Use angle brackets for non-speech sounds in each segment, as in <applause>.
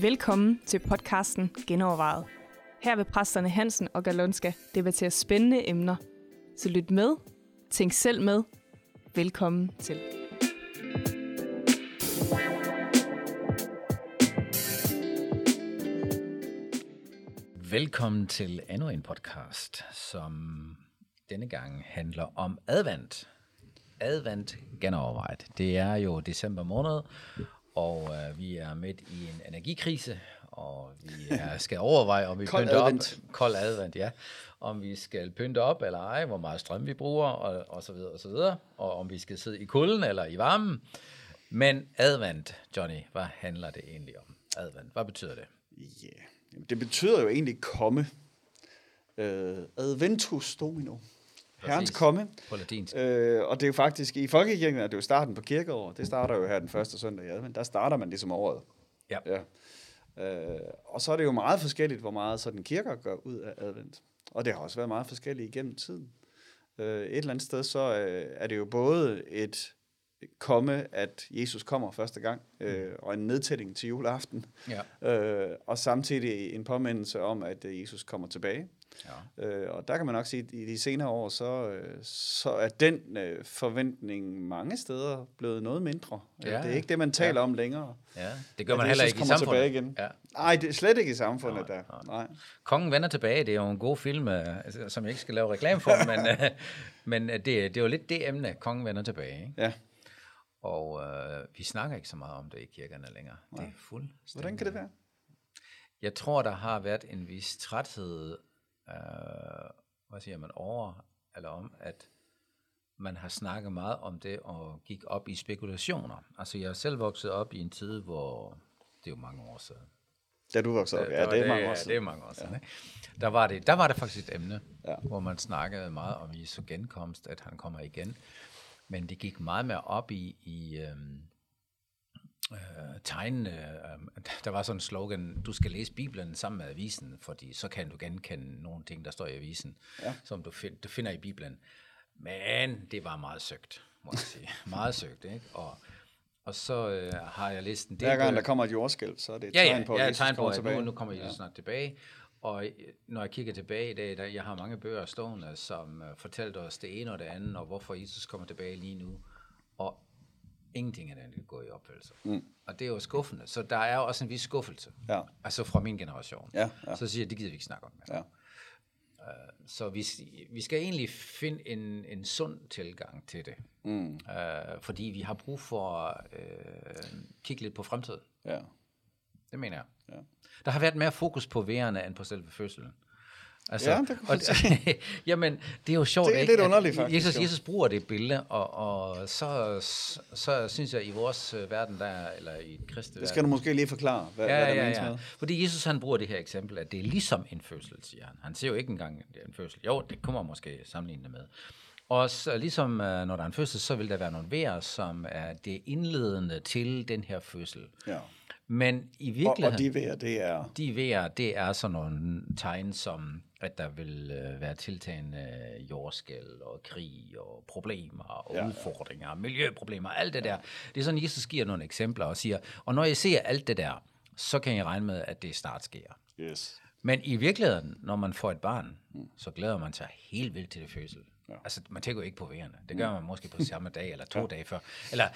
Velkommen til podcasten Genovervejet. Her vil præsterne Hansen og Galonska debattere spændende emner. Så lyt med, tænk selv med. Velkommen til. Velkommen til endnu en podcast, som denne gang handler om advent. Advent genovervejet. Det er jo december måned, og øh, vi er midt i en energikrise, og vi er, <laughs> skal overveje, om vi Kold pynter advent. op. Kold advent, ja. Om vi skal pynte op eller ej, hvor meget strøm vi bruger, og, og så videre, og så videre. Og om vi skal sidde i kulden eller i varmen. Men advent, Johnny, hvad handler det egentlig om? Advent, hvad betyder det? Ja, yeah. det betyder jo egentlig komme. Uh, adventus domino. Herrens komme. På latinsk. Uh, og det er jo faktisk, i folkekirken er det jo starten på kirkeåret. Det starter jo her den første søndag i advent. Der starter man ligesom året. Ja. ja. Uh, og så er det jo meget forskelligt, hvor meget sådan kirker gør ud af advent. Og det har også været meget forskelligt igennem tiden. Uh, et eller andet sted, så uh, er det jo både et komme, at Jesus kommer første gang, øh, og en nedtælling til juleaften, Ja. øh, og samtidig en påmindelse om, at øh, Jesus kommer tilbage. ja. Øh, og der kan man nok sige, at i de senere år, så, øh, så er den øh, forventning mange steder blevet noget mindre. Ja, Ja, det er ikke det, man taler ja. om længere. Ja, det gør At man heller ikke i samfundet. tilbage igen. Ja. Nej, det er slet ikke i samfundet Nej, der. nej. Nej. Kongen vender tilbage, det er jo en god film, øh, altså, som jeg ikke skal lave reklame for, men, <laughs> øh, men øh, det, det er jo lidt det emne, Kongen vender tilbage. Ikke? Ja. Og øh, vi snakker ikke så meget om det i kirkerne længere. Det er fuldstændig. Hvordan kan det være? Jeg tror, der har været en vis træthed, øh, hvad siger man, over, eller om, at man har snakket meget om det og gik op i spekulationer. Altså, jeg er selv vokset op i en tid, hvor, det er jo mange år siden, Da du voksede op, ja, det er mange år Ja, det er siden. mange år siden. Ja. Der, var det, der var det faktisk et emne, ja. hvor man snakkede meget om Jesu genkomst, at han kommer igen. Men det gik meget mere op i, i øhm, øh, tegnene. Øh, <laughs> der var sådan en slogan, du skal læse Bibelen sammen med avisen, fordi så kan du genkende nogle ting, der står i avisen, Ja. som du, find, du finder i Bibelen. Men det var meget søgt, må jeg sige. meget søgt, ikke? Og, og så øh, har jeg læst en del Hver gang der kommer et jordskælv, så er det et ja, tegn ja, på, at ja, Jesus tegn på, kommer at nu, nu kommer Jesus ja. snart tilbage. Og øh, når jeg kigger tilbage i dag, der, jeg har mange bøger stående, som uh, fortalte os det ene og det andet, og hvorfor Jesus kommer tilbage lige nu. Og ingenting af det går i opfyldelse. Mm. Og det er jo skuffende. Så der er jo også en vis skuffelse. Ja. Altså fra min generation. Ja, ja. Så siger jeg, det gider vi ikke snakke om. mere. Ja. Så vi, vi skal egentlig finde en, en sund tilgang til det. Mm. Uh, fordi vi har brug for at uh, kigge lidt på fremtiden. Ja. Det mener jeg. Ja. Der har været mere fokus på vejerne end på selve fødslen. Altså, Ja, det kan og, <laughs> jamen, det er jo sjovt, Det er ikke? lidt underligt, faktisk, Jesus. Jesus bruger det billede, og, og så, så synes jeg, i vores øh, verden, der, eller i et kristent Det skal du måske lige forklare, hvad, Ja, hvad der ja, menes ja. med. Fordi Jesus han bruger det her eksempel, at det er ligesom en fødsel, siger han. Han ser jo ikke engang en fødsel. Jo, det kommer måske sammenligne det med. Og så, ligesom øh, når der er en fødsel, så vil der være nogle vejr, som er det indledende til den her fødsel. Ja. Men i Og, virkeligheden... og de vejr, det er... De vejr, det er sådan nogle tegn som, at der vil øh, være tiltagende jordskæld og krig og problemer og Ja, ja, ja. udfordringer, miljøproblemer, alt det der. Det er sådan, Jesus giver nogle eksempler og siger, og når I ser alt det der, så kan I regne med, at det snart sker. Yes. Men i virkeligheden, når man får et barn, så glæder man sig helt vildt til det fødsel. Ja. Ja. Altså, man tænker jo ikke på vejerne. Det gør man måske på samme dag eller to ja. dage før. Eller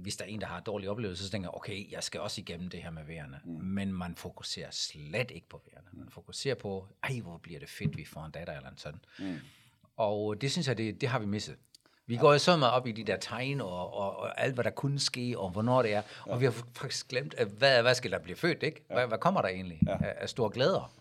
hvis der er en, der har en dårlig oplevelse, så tænker jeg, okay, jeg skal også igennem det her med vejerne. Mm. Men man fokuserer slet ikke på vejerne. Man fokuserer på, ej, hvor bliver det fedt, vi får en datter eller en sådan. Mm. Og det synes jeg, det, det har vi misset. Vi går jo så meget op i de der tegn og, og, og alt, hvad der kunne ske, og hvornår det er. Og ja. vi har faktisk glemt, hvad, hvad skal der blive født, ikke? Hvad, hvad kommer der egentlig ja. af, af store glæder?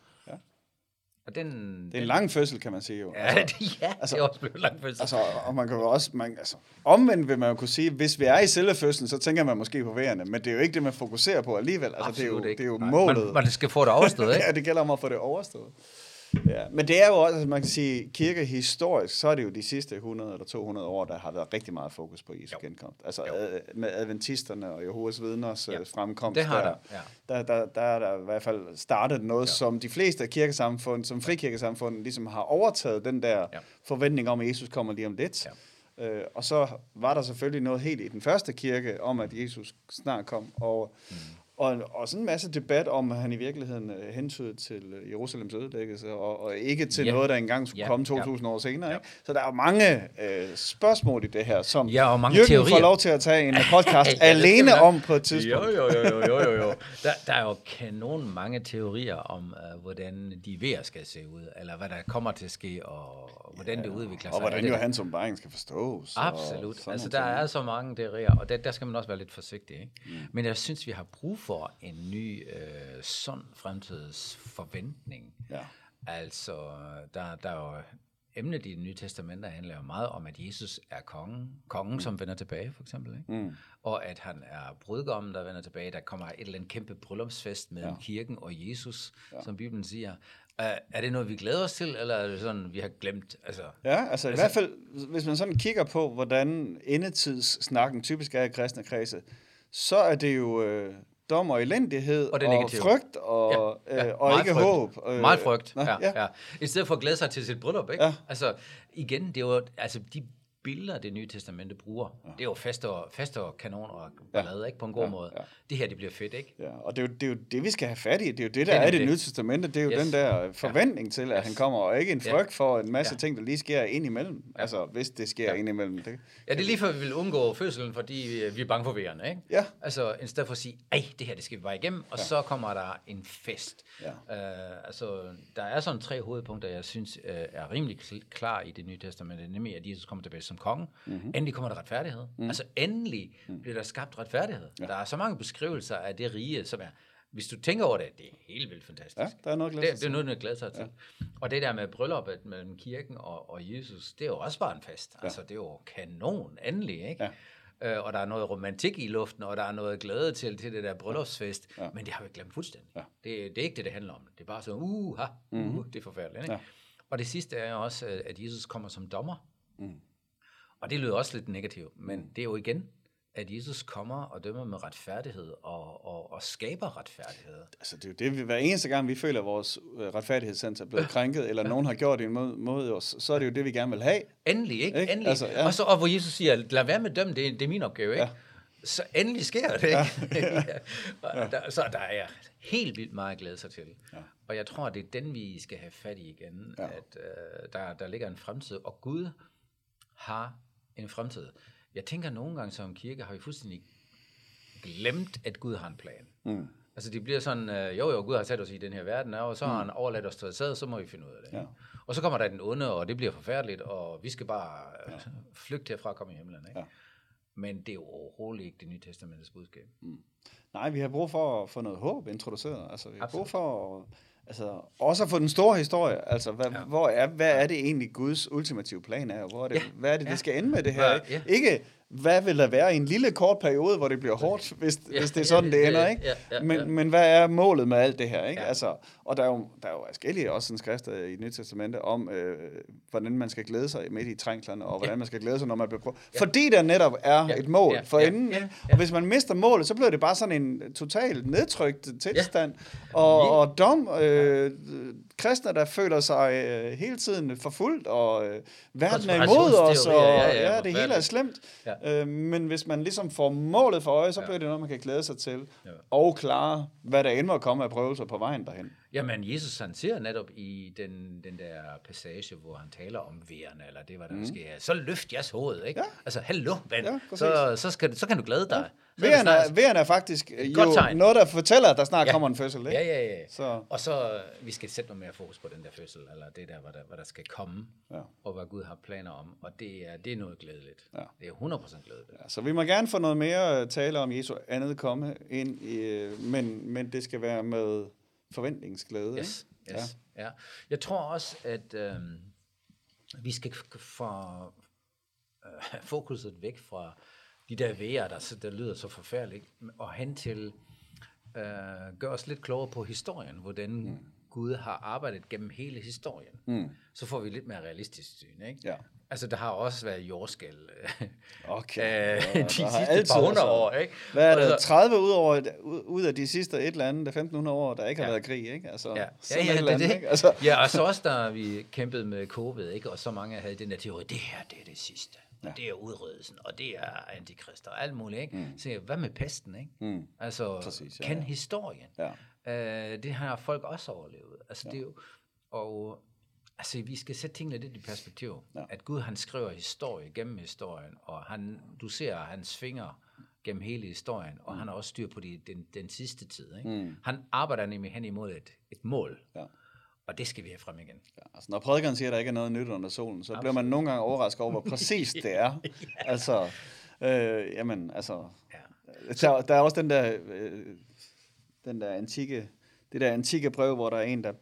Og den, Det er en lang fødsel, kan man sige jo. Ja, <laughs> det, ja altså, det er også blevet lang fødsel. Altså, og man kan jo også, man, altså, omvendt vil man jo kunne sige, hvis vi er i selve fødslen, så tænker man måske på vejerne, men det er jo ikke det, man fokuserer på alligevel. Altså, det er jo, Absolut ikke. det er jo Nej, målet. Man, man skal få det overstået, <laughs> ikke? ja, det gælder om at få det overstået. Ja, men det er jo også, altså man kan sige, kirkehistorisk, så er det jo de sidste 100 eller 200 år, der har været rigtig meget fokus på Jesu Jo. genkomst. Altså Jo. ad, med adventisterne og Jehovas vidners Ja. ja. fremkomst. Det har der, der, ja. der, der, der er der i hvert fald startet noget, Ja. som de fleste kirkesamfund, som frikirkesamfund, ligesom har overtaget den der ja. forventning om, at Jesus kommer lige om lidt. Ja. Øh, og så var der selvfølgelig noget helt i den første kirke om, at Jesus snart kom. Og, mm. Og, og sådan en masse debat om, at han i virkeligheden øh, hentydede til øh, Jerusalems ødelæggelse, og, og ikke til Ja. ja. noget, der engang skulle Ja, ja. komme ja. 2000 år senere. Ja. Ikke? Så der er jo mange øh, spørgsmål i det her, som Ja, og mange Jørgen teorier. får lov til at tage en <laughs> podcast Ja, alene om på et tidspunkt. Jo, jo, jo, jo, jo, jo. <laughs> Der, der er jo kanon mange teorier om, uh, hvordan de vejer skal se ud, eller hvad der kommer til at ske, og hvordan det udvikler sig. Og hvordan Er det- Johannes åbenbaring skal forstås. Absolut. Altså, der ting. er så mange teorier, og der, der skal man også være lidt forsigtig. Ikke? Mm. Men jeg synes, vi har brug for en ny, øh, sund fremtidsforventning. Ja. Altså, der, der er jo emnet i det nye testament, der handler jo meget om, at Jesus er kongen, kongen mm. som vender tilbage, for eksempel. Ikke? Mm. Og at han er brudgommen, der vender tilbage. Der kommer et eller andet kæmpe bryllupsfest mellem ja. kirken og Jesus, ja. som Bibelen siger. Uh, er det noget, vi glæder os til, eller er det sådan, vi har glemt? Altså, Ja, altså i hvert fald, hvis man sådan kigger på, hvordan endetidssnakken typisk er i kristne kredse, så er det jo øh, dom og elendighed Og det og frygt og, ja, Ja, ja, og ikke frygt. håb. Øh, Meget frygt, ja, ja. ja. I stedet for at glæde sig til sit bryllup, ikke? Ja. Altså, igen, det er jo, altså, de billeder, det nye testamente bruger, ja. det er jo fest og, fest og ballade, ikke? På en god Ja, måde. ja. Det her, det bliver fedt, ikke? Ja, og det er, jo, det er jo det, vi skal have fat i. Det er jo det, der Det er er, det det. nye testamente. Det er jo Yes. den der forventning til, at han kommer, og ikke en Ja. frygt for en masse Ja. ting, der lige sker ind imellem. Altså, hvis det sker Ja. ind imellem. Det, Ja, det er lige før, vi vil undgå fødselen, fordi øh, vi er bange for vejerne, ikke? Ja. Altså, i stedet for at sige, ej, det her, det skal vi bare igennem, og ja. så kommer der en fest. Ja. Uh, altså, der er sådan tre hovedpunkter, jeg synes uh, er rimelig kl- klar i det nye testamente, nemlig at Jesus kommer tilbage som konge. Mhm. Mm-hmm. Endelig kommer der retfærdighed. Mm. Altså, endelig mm. bliver der skabt retfærdighed. Ja. Der er så mange beskrivelser af det rige, som er, hvis du tænker over det, det er helt vildt fantastisk. Ja, der er noget at det, det er noget, man glæder sig til. Ja. Og det der med brylluppet mellem kirken og, og Jesus, det er jo også bare en fest. Ja. Altså, det er jo kanon, endelig, ikke? Ja. Øh, og der er noget romantik i luften, og der er noget glæde til, til det der bryllupsfest, ja. Men det har vi glemt fuldstændig. Ja. Det, det er ikke det, det handler om. Det er bare så, uh, ha, uh, mm-hmm. det er forfærdeligt. Ikke? Ja. Og det sidste er også, at Jesus kommer som dommer. Mm. Og det lyder også lidt negativt, men det er jo igen, at Jesus kommer og dømmer med retfærdighed og, og, og skaber retfærdighed. Altså, det er jo det, vi, hver eneste gang, vi føler, at vores øh, retfærdighedssans er blevet krænket, eller nogen har gjort det imod, mod os, så er det jo det, vi gerne vil have. Endelig, ikke? Ikke? Endelig. Altså, ja. ja. og, så, og hvor Jesus siger, lad være med at dømme, det, er- det er min opgave, ikke? Ja. Ja. Så endelig sker det, ikke? Ja. <laughs> Og der, så der er helt vildt meget at glæde sig til. Ja. Og jeg tror, det er den, vi skal have fat i igen, Ja. ja. at øh, der, der ligger en fremtid, og Gud har en fremtid. Jeg tænker nogle gange som kirke, har vi fuldstændig glemt, at Gud har en plan. Mm. Altså det bliver sådan, øh, jo jo, Gud har sat os i den her verden, og så har han overladt os til sad, så må vi finde ud af det. Ja. Og så kommer der den onde, og det bliver forfærdeligt, og vi skal bare ja. flygte herfra og komme i himlen. Ikke? Ja. Men det er jo overhovedet ikke det nye testamentets budskab. Mm. Nej, vi har brug for at få noget håb introduceret. Altså, vi har brug Absolut. for at, altså, også at få den store historie. Altså, hvad, ja. hvor er, hvad er det egentlig Guds ultimative plan er? og Hvor er det, ja. Hvad er det, det Ja. skal ende med det her? Ja, ja. ikke hvad vil der være i en lille kort periode, hvor det bliver hårdt, hvis, Ja, hvis det er ja, sådan, det ja, ender, ja, ikke? ja, ja, men, ja. men hvad er målet med alt det her, ikke? Ja. Altså, og der er jo, der er jo forskellige også sådan skrifter i Nyt Testamente om, øh, hvordan man skal glæde sig midt i trængslerne, og hvordan Ja. man skal glæde sig, når man bliver prøvet. Fordi der netop er Ja. et mål Ja. for Ja. enden, Ja. Ja. og hvis man mister målet, så bliver det bare sådan en totalt nedtrykt tilstand, og, Ja. og dom, øh, kristne, der føler sig øh, hele tiden forfulgt, og øh, verden er imod os, og ja, ja, ja, ja, det hele er slemt. Ja. Øh, men hvis man ligesom får målet for øje, så Ja. bliver det noget, man kan glæde sig til, Ja. og klare, hvad der end må komme af prøvelser på vejen derhen. Jamen, Jesus han siger netop i den, den der passage, hvor han taler om vejerne, eller det, hvad der mm. sker. Så løft jeres hoved, ikke? Ja. Altså, hallo, ven. Ja, præcis. så, så, skal, så kan du glæde dig. Så er snart- er, vejerne er faktisk øh, jo noget, der fortæller, at der snart Ja. kommer en fødsel. Ikke? Ja, ja, ja. Så- Og så, øh, vi skal sætte noget mere fokus på den der fødsel, eller det der, hvad der, hvad der skal komme, Ja. og hvad Gud har planer om. Og det er, det er noget glædeligt. Ja. Det er 100% glædeligt. Ja, så vi må gerne få noget mere øh, tale om Jesu andet komme ind, i, øh, men, men det skal være med forventningsglæde. Yes, ikke? yes. Ja. ja. Jeg tror også, at øhm, vi skal få øh, fokuset væk fra de der vejer, der, så- der lyder så forfærdeligt, og hen til øh, gøre os lidt klogere på historien, hvordan mm. Gud har arbejdet gennem hele historien, Mm. så får vi lidt mere realistisk syn. Ikke? Ja. Altså, der har også været jordskæld øh, Okay. øh, de der sidste par hundrede år. Ikke? Hvad er det? Altså- 30 ud, over, ud af de sidste et eller andet, 1500 år, der ikke har Ja. været krig, ikke? Altså, Ja, ja, ja et det andet, det. ikke? Altså, Ja, og så også, da vi kæmpede med covid, ikke? og så mange havde den der teori, det her, det er det sidste. Og det er udryddelsen, og det er antikrist og alt muligt. Ikke? Mm. Så hvad med pesten? Ikke? Mm. Altså, Præcis, ja, kend ja. historien. ja. Øh, det har folk også overlevet. Altså, ja. det er jo, og altså, vi skal sætte tingene lidt i perspektiv. Ja. Ja. At Gud, han skriver historie gennem historien, og han, du ser hans fingre gennem hele historien, og mm. han har også styr på de, den, den sidste tid. Ikke? Mm. Han arbejder nemlig hen imod et, et mål, Ja. Og det skal vi have frem igen. Ja, altså, når prædikeren siger, at der ikke er noget nyt under solen, så bliver man nogle gange overrasket over, hvor <laughs> præcist det er. Altså, øh, jamen, altså, Ja. der, der er også den der, øh, den der antikke, det der antikke brev, hvor der er en, der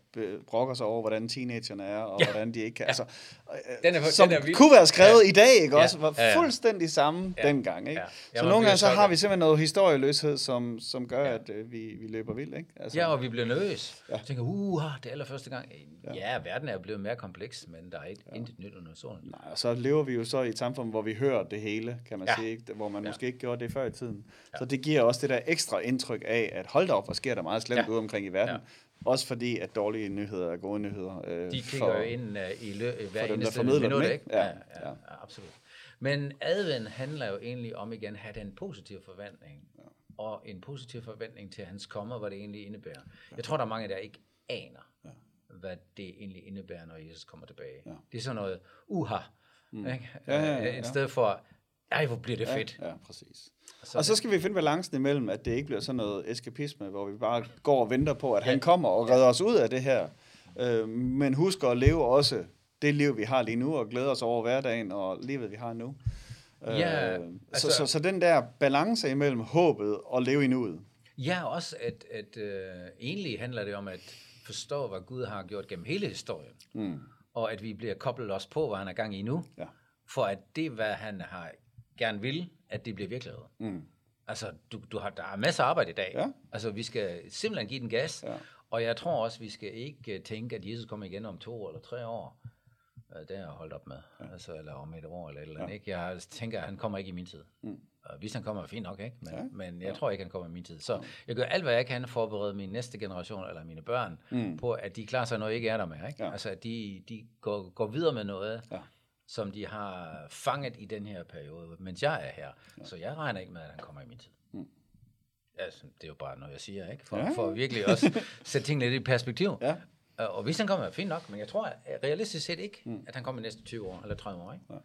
brokker sig over, hvordan teenagerne er, og ja. hvordan de ikke kan. Altså, øh, Den er- som den er vild. kunne være skrevet ja. i dag, ikke Ja. også? Var Ja, ja. fuldstændig samme Ja. dengang, ikke? Ja. Så Ja, man nogle gange så så- har vi simpelthen noget historieløshed, som, som gør, Ja. at øh, vi, vi løber vildt, ikke? Altså, Ja, og vi bliver nervøse. Ja. Ja. tænker, uh, det er allerførste gang. Ja. ja, verden er blevet mere kompleks, men der er ikke, ja. intet nyt under solen. Nej, og så lever vi jo så i et samfund, hvor vi hører det hele, kan man ja. Sige, ikke? hvor man ja. Måske ikke gjorde det før i tiden. Ja. Så det giver også det der ekstra indtryk af, at hold da op, hvor sker der meget slemt. Ja. ude omkring i verden. Ja. Ja. Også fordi, at dårlige nyheder er gode nyheder. Øh, De kigger jo ind uh, i lø- hver dem, der eneste dem, minut, ikke? Ja, Ja, ja. ja, ja, absolut. Men advent handler jo egentlig om igen at have den positive forventning, ja. og en positiv forventning til hans kommer, hvad det egentlig indebærer. Jeg tror, der er mange, der ikke aner, ja. hvad det egentlig indebærer, når Jesus kommer tilbage. Ja. Det er sådan noget, uha, mm. ikke? Ja, ja, ja, Øh, ja. I stedet for, ej, hvor bliver det fedt. Ja, ja, præcis. Så og så skal vi finde balancen imellem, at det ikke bliver sådan noget eskapisme, hvor vi bare går og venter på, at han kommer og redder os ud af det her. Øh, men husker at leve også det liv, vi har lige nu, og glæder os over hverdagen og livet, vi har nu. Øh, Ja, så, altså- så, så den der balance imellem håbet og leve i nuet. Ja, også at, at øh, egentlig handler det om at forstå, hvad Gud har gjort gennem hele historien. Mm. Og at vi bliver koblet også på, hvad han er gang i nu. Ja. For at det, hvad han har gerne vil, at det bliver virkelighed. Mm. Altså, du, du har, der er masser af arbejde i dag. Ja. Altså, vi skal simpelthen give den gas. Ja. Og jeg tror også, vi skal ikke øh, tænke, at Jesus kommer igen om to eller tre år. Øh, Det har jeg holdt op med. Ja. Altså, eller om et år eller et eller andet. Ja. Ikke? Jeg tænker, at han kommer ikke i min tid. Mm. Og hvis han kommer, er fint nok, ikke? Men, Ja. ja. men jeg tror ikke, han kommer i min tid. Så jeg gør alt, hvad jeg kan for at forberede min næste generation, eller mine børn, Mm. på, at de klarer sig, når jeg ikke er der mere. Ikke? Ja. Altså, at de, de går, går videre med noget, Ja. Som de har fanget i den her periode, mens jeg er her. Ja. Så jeg regner ikke med, at han kommer i min tid. Mm. Altså, det er jo bare noget, jeg siger, ikke? For, Ja. for virkelig også <laughs> sætte tingene lidt i perspektiv. Ja. Og hvis han kommer, fint nok, men jeg tror at realistisk set ikke, mm. at han kommer de næste 20 år, eller 30 år, ikke? Ja.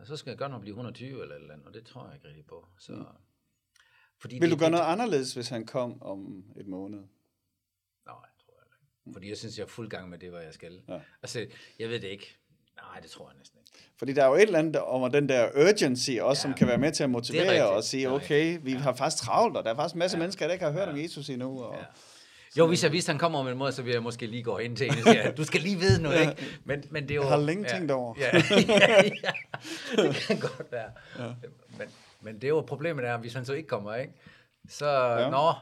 Øh, Så skal jeg godt nok blive 120 eller eller andet, og det tror jeg ikke rigtig på. Så, mm. fordi Vil du gøre det- noget anderledes, hvis han kom om et måned? Nej, tror jeg ikke. Fordi jeg synes, jeg er fuld gang med det, hvad jeg skal. Ja. Altså, jeg ved det ikke. Nej, det tror jeg næsten ikke. Fordi der er jo et eller andet om den der urgency også, ja, som kan være med til at motivere og sige, okay, vi har faktisk travlt, og der er faktisk en masse Ja. mennesker, der ikke har hørt om Jesus endnu. Og, Ja. Jo, hvis jeg vidste, han kommer om en måde, så vil jeg måske lige gå ind til en og sige, du skal lige vide noget, ikke? Men, men det er jo... Jeg har længe ja, tænkt over. Ja, <laughs> ja, ja, det kan godt være. Ja. Men, men det er jo problemet er, hvis han så ikke kommer, ikke? Så, Ja. ja. nå,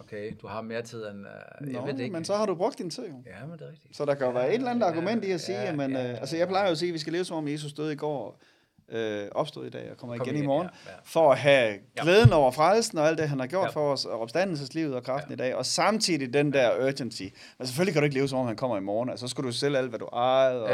okay, du har mere tid end... Uh, jeg Nå, ved det ikke. men så har du brugt din tid. jo. Ja, men det er rigtigt. Så der kan jo være et eller andet argument i at sige, ja, ja, men, ja, ja, altså jeg plejer jo at sige, at vi skal leve som om Jesus døde i går, øh, opstod i dag og kommer Kom igen i igen, morgen, ja, ja. for at have glæden over frelsen og alt det, han har gjort Ja. for os, og opstandelseslivet og kraften i dag, og samtidig den der urgency. Men selvfølgelig kan du ikke leve som om han kommer i morgen, altså så skal du sælge alt, hvad du ejede, og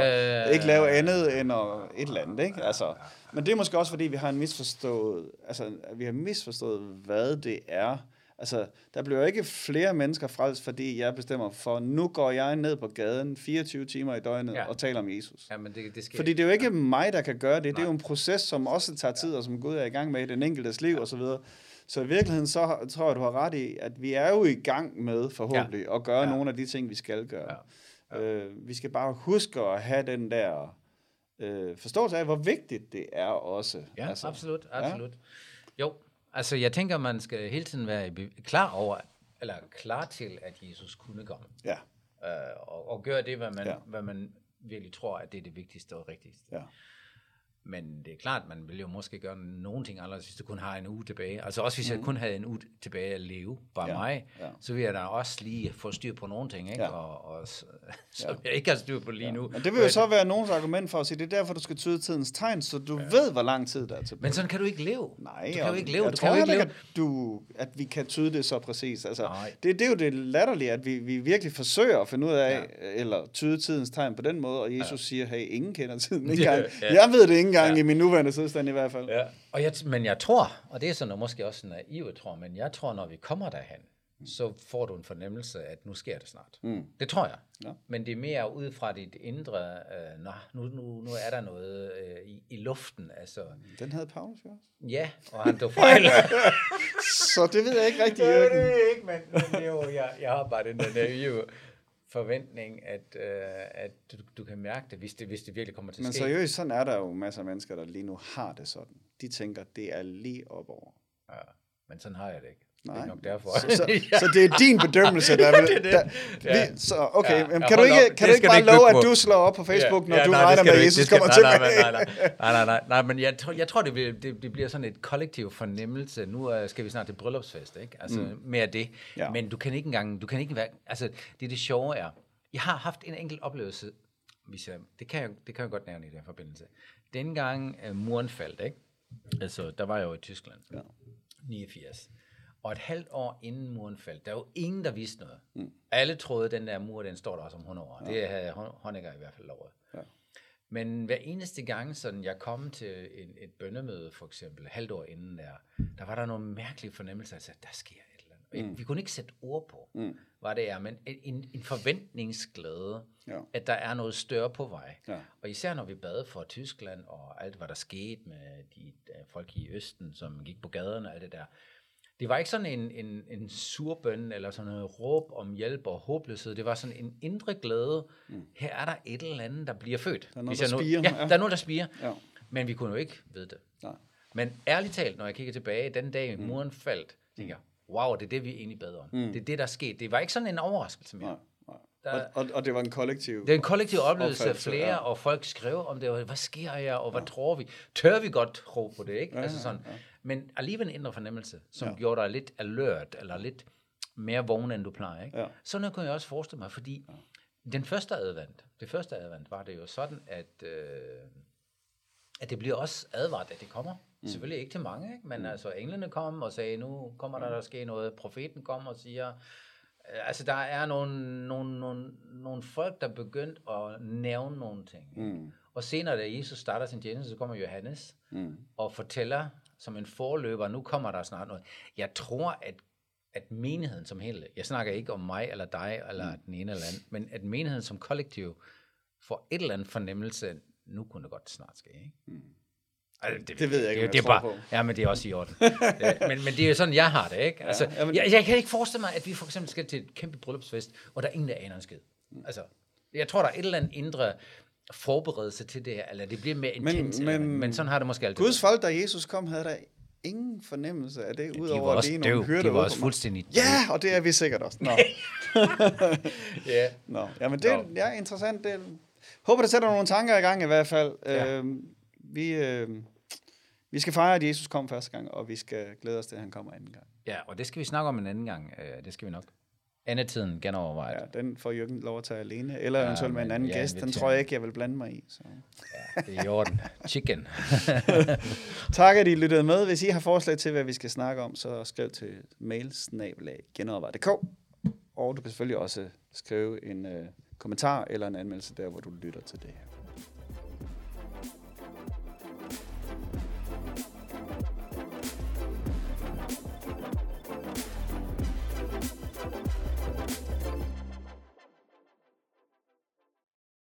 Øh, ikke lave andet end at, et eller andet, ikke? Altså, men det er måske også, fordi vi har en misforstået, altså vi har misforstået, hvad det er. Altså, der bliver ikke flere mennesker frelst, fordi jeg bestemmer for, nu går jeg ned på gaden 24 timer i døgnet ja. Ja. og taler om Jesus. Ja, men det, det skal... Fordi det er jo ikke mig, der kan gøre det. Det er Nej. jo en proces, som også tager tid, og som Gud er i gang med i den enkeltes liv osv. Så i virkeligheden, så tror jeg, du har ret i, at vi er jo i gang med forhåbentlig ja. at gøre ja. Ja. nogle af de ting, vi skal gøre. Ja. Ja. Øh, vi skal bare huske at have den der øh, forståelse af, hvor vigtigt det er også. Ja, altså, absolut, absolut. Ja. Jo, altså jeg tænker, man skal hele tiden være klar over, eller klar til, at Jesus kunne komme. Ja, Øh, og, og gøre det, hvad man, ja. hvad man virkelig tror, at det er det vigtigste og rigtigste. ja. Men det er klart, man vil jo måske gøre nogle ting anderledes, hvis du kun har en uge tilbage. Altså også hvis mm. jeg kun havde en uge tilbage at leve, bare Ja, mig, ja. så vil jeg da også lige få styr på nogle ting, ikke? Ja. Og, og, <laughs> som ja. jeg ikke har styr på lige ja. nu. Men det vil jo så være nogens argument for at sige, det er derfor, du skal tyde tidens tegn, så du ja. ved, hvor lang tid der er tilbage. Men sådan kan du ikke leve. Nej, du kan jo ikke leve. Jeg du tror kan jo ikke leve. at, du, at vi kan tyde det så præcis. Altså, Nej. det, det er jo det latterlige, at vi, vi virkelig forsøger at finde ud af, ja. eller tyde tidens tegn på den måde, og Jesus ja. siger, hey, ingen kender tiden <laughs> ikke ja. Jeg ved det ikke engang Ja. i min nuværende tilstand i hvert fald. Ja. Og jeg, men jeg tror, og det er sådan måske også naiv, jeg tror, men jeg tror, når vi kommer derhen, så får du en fornemmelse af, at nu sker det snart. Mm. Det tror jeg. Ja. Men det er mere ud fra dit indre, øh, nå, nu, nu, nu er der noget øh, i, i luften. Altså, Den havde Paulus jo også. ja, og han tog fejl. <laughs> Så det ved jeg ikke rigtig, det Jørgen. det ikke, men, men jo, jeg, jeg har bare den der naive forventning, at, øh, at du, du kan mærke det, hvis det, hvis det virkelig kommer til at Men ske. seriøst, sådan er der jo masser af mennesker, der lige nu har det sådan. De tænker, det er lige op over. Ja, men sådan har jeg det ikke. Nej. Det er nok derfor. Så, så, <laughs> så det er din bedømmelse, der vil... <laughs> det det. Der, Ja. vi, så okay, Ja, ja, ja, kan du ikke, kan du ikke bare love, at du slår op på Facebook, når du nej, regner med, at. Jesus kommer tilbage? Nej, nej, nej, nej, nej, nej, nej, men jeg tror, jeg tror det, vil, det, det bliver sådan et kollektiv fornemmelse. Nu skal vi snart til bryllupsfest, ikke? Altså mm. mere det. Ja. Ja. Men du kan ikke engang, du kan ikke være, altså det det sjove er, jeg har haft en enkelt oplevelse, hvis jeg, det, kan jeg, det kan jeg godt nævne i den forbindelse. Dengang uh, muren faldt, ikke? Altså, der var jeg jo i Tyskland. Ja. 89. Og et halvt år inden muren faldt, der var jo ingen, der vidste noget. Mm. Alle troede, at den der mur, den står der også om 100 år. Ja. Det havde Hon- Honecker i hvert fald lovet. Ja. Men hver eneste gang, sådan jeg kom til en, et bønnemøde, for eksempel, halvt år inden der, der var der nogle mærkelige fornemmelser, altså, der sker et eller andet. Mm. Vi kunne ikke sætte ord på, mm. hvad det er, men en, en forventningsglæde, Ja. at der er noget større på vej. Ja. Og især når vi bad for Tyskland, og alt hvad der skete med de øh, folk i Østen, som gik på gaderne og alt det der. Det var ikke sådan en, en, en surbøn, eller sådan noget råb om hjælp og håbløshed. Det var sådan en indre glæde. Mm. Her er der et eller andet, der bliver født. Der er noget, der jeg nu. Ja, Ja. der er noget, der spiger. Ja. Men vi kunne jo ikke vide det. Nej. Men ærligt talt, når jeg kigger tilbage, den dag muren faldt, tænker jeg, wow, det er det, vi egentlig bad om. Mm. Det er det, der skete. Det var ikke sådan en overraskelse mere. Nej. Der- Og, og, og det var en kollektiv... Det er en kollektiv oplevelse af flere, ja. ja. og folk skrev om det, og hvad sker her, og hvad ja. tror vi? Tør vi godt tro på det, ikke? Ja, Ja, altså ja, sådan. Ja. Men alligevel en indre fornemmelse, som Ja. gjorde dig lidt alert, eller lidt mere vågen, end du plejer, ikke? Ja. Sådan noget kunne jeg også forestille mig, fordi ja. den første advent, det første advent, var det jo sådan, at, øh, at det bliver også advaret, at det kommer. Mm. Selvfølgelig ikke til mange, ikke? men mm. altså englene kom og sagde, nu kommer der, der ske noget. Profeten kom og siger, øh, altså der er nogle, nogle, nogle, nogle folk, der er begyndt at nævne nogle ting. Mm. Og senere, da Jesus starter sin tjeneste, så kommer Johannes mm. og fortæller som en forløber, nu kommer der snart noget. Jeg tror, at at menigheden som hele, jeg snakker ikke om mig eller dig eller mm. den ene eller anden, men at menigheden som kollektiv får et eller andet fornemmelse, nu kunne det godt snart ske. Ikke? Mm. Altså, Det ved jeg ikke, det, det jeg er bare, på. Ja, men det er også i orden. <laughs> Men, men det er jo sådan, jeg har det, ikke? Altså, Ja, jamen- jeg, jeg kan ikke forestille mig, at vi for eksempel skal til et kæmpe bryllupsfest, hvor der er ingen, der aner en skid. Altså, jeg tror, der er et eller andet indre forberedelse til det her, eller det bliver mere Men- intens, men- men, men sådan har det måske altid Guds folk, da Jesus kom, havde der ingen fornemmelse af det, De udover at også lige nogle hyrder de var også fuldstændig Ja, og det er vi sikkert også. Nå. <laughs> Ja. Nå. Jamen, det er ja, interessant. Det, håber, det sætter nogle tanker i gang i hvert fald. Ja. Øhm, vi, øh, vi skal fejre, at Jesus kom første gang, og vi skal glæde os til, at han kommer anden gang. Ja, og det skal vi snakke om en anden gang. Øh, Det skal vi nok. Andetiden genovervejet. Ja, den får Jørgen lov at tage alene, eller eventuelt med en anden jeg gæst. Den tror jeg ikke, jeg vil blande mig i. Så. Ja, det er i orden. Chicken. <laughs> Tak, at I lyttede med. Hvis I har forslag til, hvad vi skal snakke om, så skriv til mailsnabelag.genovervej.dk Og du kan selvfølgelig også skrive en øh, kommentar eller en anmeldelse der, hvor du lytter til det her.